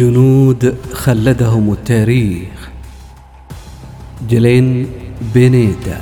جنود خلدهم التاريخ. جلين بينيدا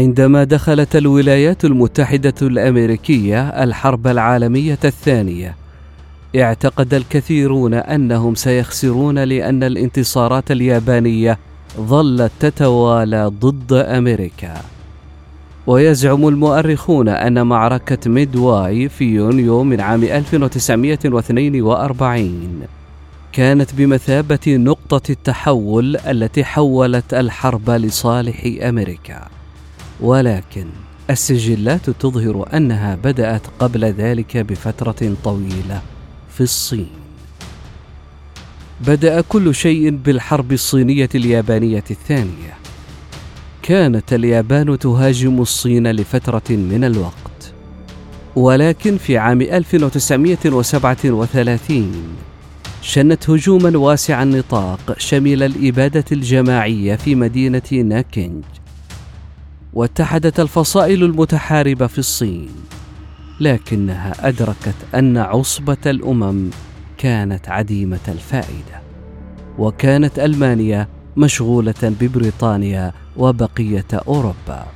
عندما دخلت الولايات المتحدة الأمريكية الحرب العالمية الثانية اعتقد الكثيرون أنهم سيخسرون لأن الانتصارات اليابانية ظلت تتوالى ضد أمريكا. ويزعم المؤرخون أن معركة ميدواي في يونيو من عام 1942 كانت بمثابة نقطة التحول التي حولت الحرب لصالح أمريكا. ولكن السجلات تظهر أنها بدأت قبل ذلك بفترة طويلة في الصين. بدأ كل شيء بالحرب الصينية اليابانية الثانية. كانت اليابان تهاجم الصين لفترة من الوقت. ولكن في عام 1937 شنت هجوما واسع النطاق شمل الإبادة الجماعية في مدينة ناكينج واتحدت الفصائل المتحاربة في الصين لكنها أدركت أن عصبة الأمم كانت عديمة الفائدة وكانت ألمانيا مشغولة ببريطانيا وبقية أوروبا.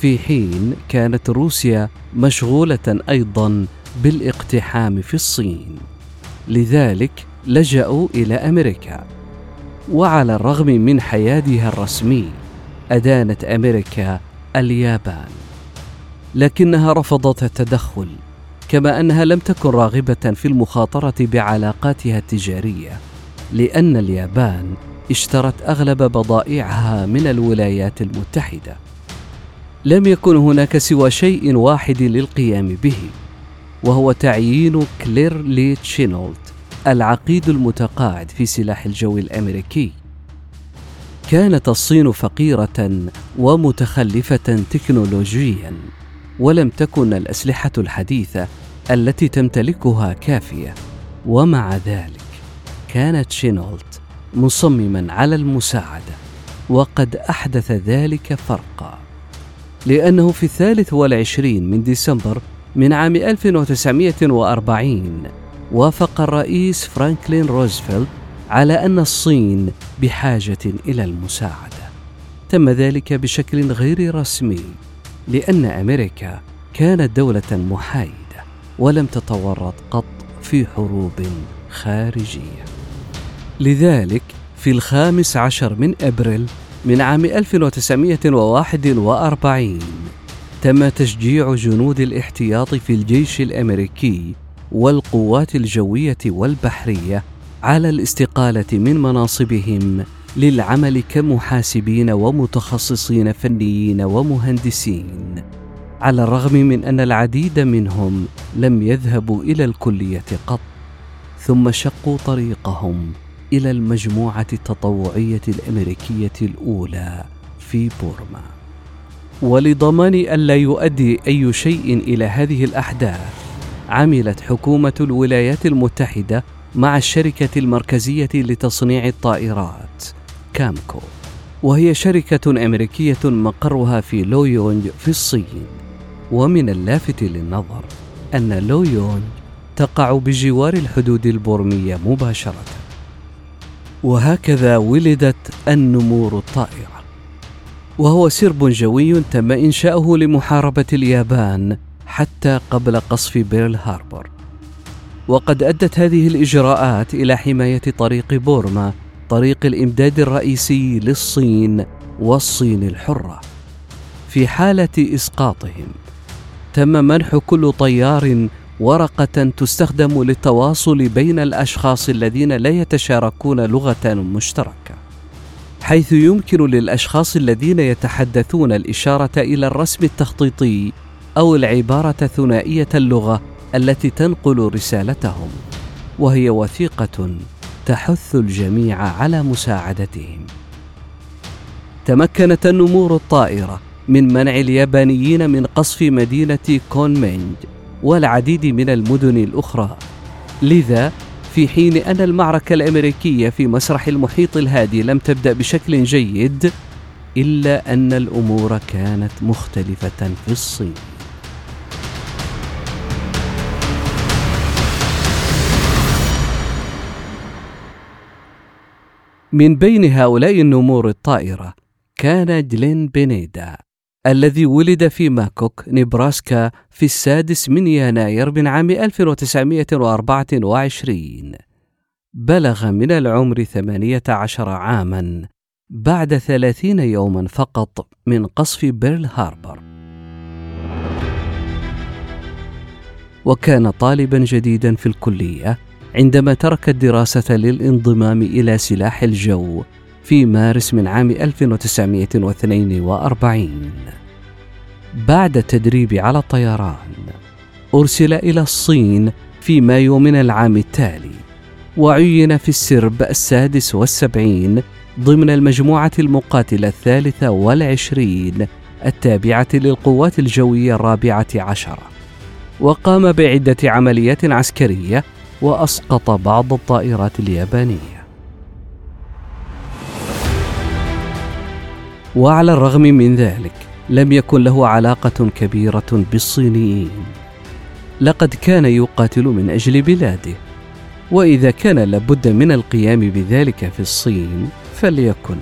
في حين كانت روسيا مشغولة أيضا بالاقتحام في الصين لذلك لجأوا إلى أمريكا. وعلى الرغم من حيادها الرسمي أدانت أمريكا اليابان. لكنها رفضت التدخل كما أنها لم تكن راغبة في المخاطرة بعلاقاتها التجارية لأن اليابان اشترت أغلب بضائعها من الولايات المتحدة. لم يكن هناك سوى شيء واحد للقيام به وهو تعيين كلير لي تشينولت العقيد المتقاعد في سلاح الجو الأمريكي. كانت الصين فقيرة ومتخلفة تكنولوجيا ولم تكن الأسلحة الحديثة التي تمتلكها كافية. ومع ذلك كانت شينولت مصمما على المساعدة وقد أحدث ذلك فرقا. لأنه في الثالث والعشرين من ديسمبر من عام 1940 وافق الرئيس فرانكلين روزفلت على أن الصين بحاجة إلى المساعدة. تم ذلك بشكل غير رسمي لأن أمريكا كانت دولة محايدة ولم تتورط قط في حروب خارجية. لذلك في الخامس عشر من أبريل من عام 1941 تم تشجيع جنود الاحتياط في الجيش الأمريكي والقوات الجوية والبحرية على الاستقالة من مناصبهم للعمل كمحاسبين ومتخصصين فنيين ومهندسين. على الرغم من أن العديد منهم لم يذهبوا إلى الكلية قط ثم شقوا طريقهم إلى المجموعة التطوعية الأمريكية الأولى في بورما. ولضمان الا يؤدي أي شيء إلى هذه الأحداث عملت حكومة الولايات المتحدة مع الشركة المركزية لتصنيع الطائرات كامكو. وهي شركة أمريكية مقرها في لويونج في الصين. ومن اللافت للنظر أن لويونج تقع بجوار الحدود البورميه مباشرة. وهكذا ولدت النمور الطائرة. وهو سرب جوي تم إنشاؤه لمحاربة اليابان حتى قبل قصف بيرل هاربور. وقد أدت هذه الإجراءات إلى حماية طريق بورما طريق الإمداد الرئيسي للصين والصين الحرة. في حالة إسقاطهم تم منح كل طيار ورقة تستخدم للتواصل بين الأشخاص الذين لا يتشاركون لغة مشتركة حيث يمكن للأشخاص الذين يتحدثون الإشارة إلى الرسم التخطيطي أو العبارة ثنائية اللغة التي تنقل رسالتهم وهي وثيقة تحث الجميع على مساعدتهم. تمكنت النمور الطائرة من منع اليابانيين من قصف مدينة كونمينج والعديد من المدن الأخرى. لذا في حين أن المعركة الأمريكية في مسرح المحيط الهادي لم تبدأ بشكل جيد إلا أن الأمور كانت مختلفة في الصين. من بين هؤلاء النمور الطائرة كان جلين بينيدا الذي ولد في ماكوك نبراسكا في السادس من يناير من عام 1924 بلغ من العمر 18 عاما بعد ثلاثين يوما فقط من قصف بيرل هاربر. وكان طالبا جديدا في الكلية عندما ترك الدراسة للانضمام إلى سلاح الجو في مارس من عام 1942 بعد التدريب على الطيران أرسل إلى الصين في مايو من العام التالي وعين في السرب السادس والسبعين ضمن المجموعة المقاتلة الثالثة والعشرين التابعة للقوات الجوية الرابعة عشرة. وقام بعدة عمليات عسكرية وأسقط بعض الطائرات اليابانية. وعلى الرغم من ذلك لم يكن له علاقة كبيرة بالصينيين. لقد كان يقاتل من أجل بلاده. وإذا كان لابد من القيام بذلك في الصين فليكن.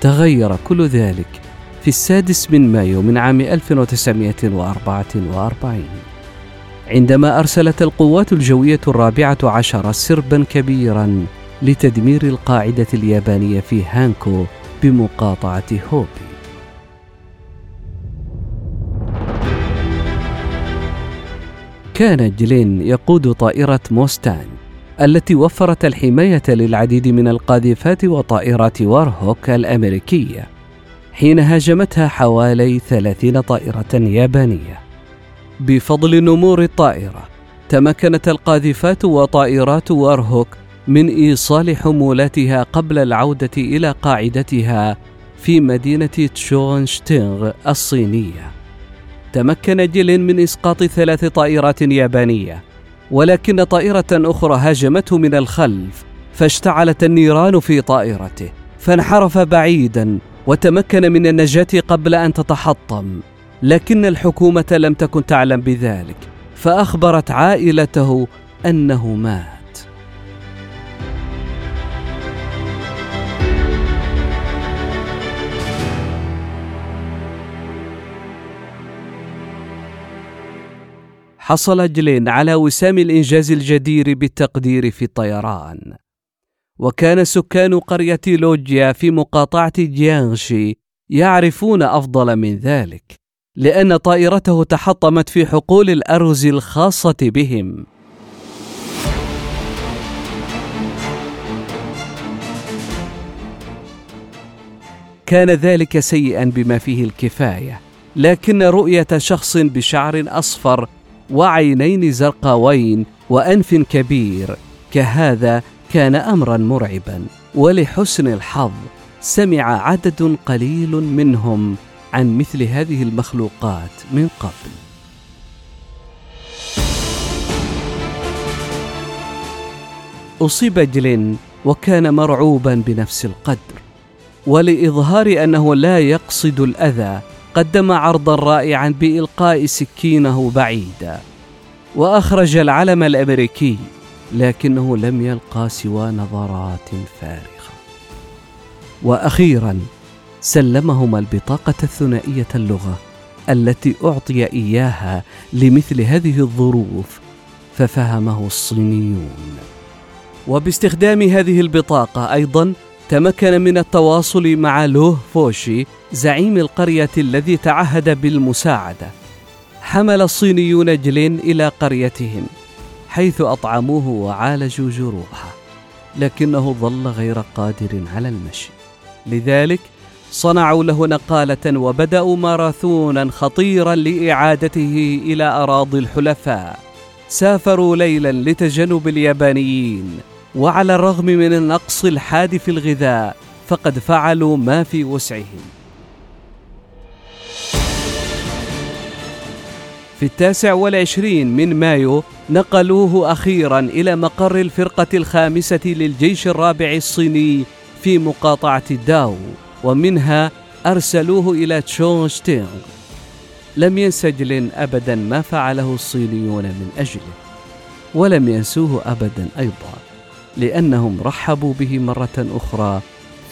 تغير كل ذلك في السادس من مايو من عام 1944 عندما أرسلت القوات الجوية الرابعة عشر سربا كبيرا لتدمير القاعدة اليابانية في هانكو بمقاطعة هوبي. كان جلين يقود طائرة موستان التي وفرت الحماية للعديد من القاذفات وطائرات وارهوك الأمريكية حين هاجمتها حوالي ثلاثين طائرة يابانية. بفضل نمور الطائرة. تمكنت القاذفات وطائرات وارهوك من إيصال حمولاتها قبل العودة إلى قاعدتها في مدينة تشونشتينغ الصينية. تمكن جيلين من إسقاط ثلاث طائرات يابانية ولكن طائرة أخرى هاجمته من الخلف فاشتعلت النيران في طائرته فانحرف بعيدا وتمكن من النجاة قبل أن تتحطم. لكن الحكومة لم تكن تعلم بذلك فأخبرت عائلته أنه مات. حصل جلين على وسام الإنجاز الجدير بالتقدير في الطيران. وكان سكان قرية لوجيا في مقاطعة جيانغشي يعرفون أفضل من ذلك. لأن طائرته تحطمت في حقول الأرز الخاصة بهم. كان ذلك سيئا بما فيه الكفاية، لكن رؤية شخص بشعر أصفر وعينين زرقاوين وأنف كبير كهذا كان امرا مرعبا ولحسن الحظ سمع عدد قليل منهم عن مثل هذه المخلوقات من قبل. أصيب جلين وكان مرعوبا بنفس القدر ولإظهار أنه لا يقصد الأذى قدم عرضا رائعا بإلقاء سكينه بعيدا وأخرج العلم الأمريكي لكنه لم يلقى سوى نظرات فارغة. وأخيرا سلمهما البطاقة الثنائية اللغة التي أعطي إياها لمثل هذه الظروف ففهمه الصينيون. وباستخدام هذه البطاقة أيضا تمكن من التواصل مع لوه فوشي زعيم القرية الذي تعهد بالمساعدة. حمل الصينيون جلين إلى قريتهم حيث أطعموه وعالجوا جروحه لكنه ظل غير قادر على المشي. لذلك صنعوا له نقالة وبدأوا ماراثونا خطيرا لإعادته إلى أراضي الحلفاء. سافروا ليلا لتجنب اليابانيين. وعلى الرغم من النقص الحاد في الغذاء فقد فعلوا ما في وسعهم. في التاسع والعشرين من مايو نقلوه أخيرا إلى مقر الفرقة الخامسة للجيش الرابع الصيني في مقاطعة داو. ومنها أرسلوه إلى تشونغ لم ينسجل أبدا ما فعله الصينيون من أجله ولم ينسوه أبدا أيضا لأنهم رحبوا به مرة أخرى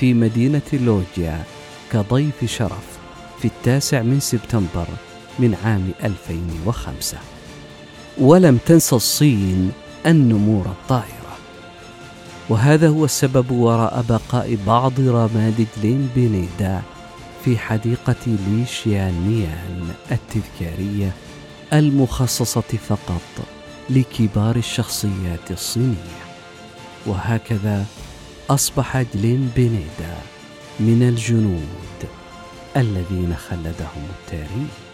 في مدينة لوجيا كضيف شرف في التاسع من سبتمبر من عام 2005 ولم تنس الصين النمور الطائرة وهذا هو السبب وراء بقاء بعض رماد جلين بينيدا في حديقة لي شيانيان التذكارية المخصصة فقط لكبار الشخصيات الصينية. وهكذا أصبح جلين بينيدا من الجنود الذين خلدهم التاريخ.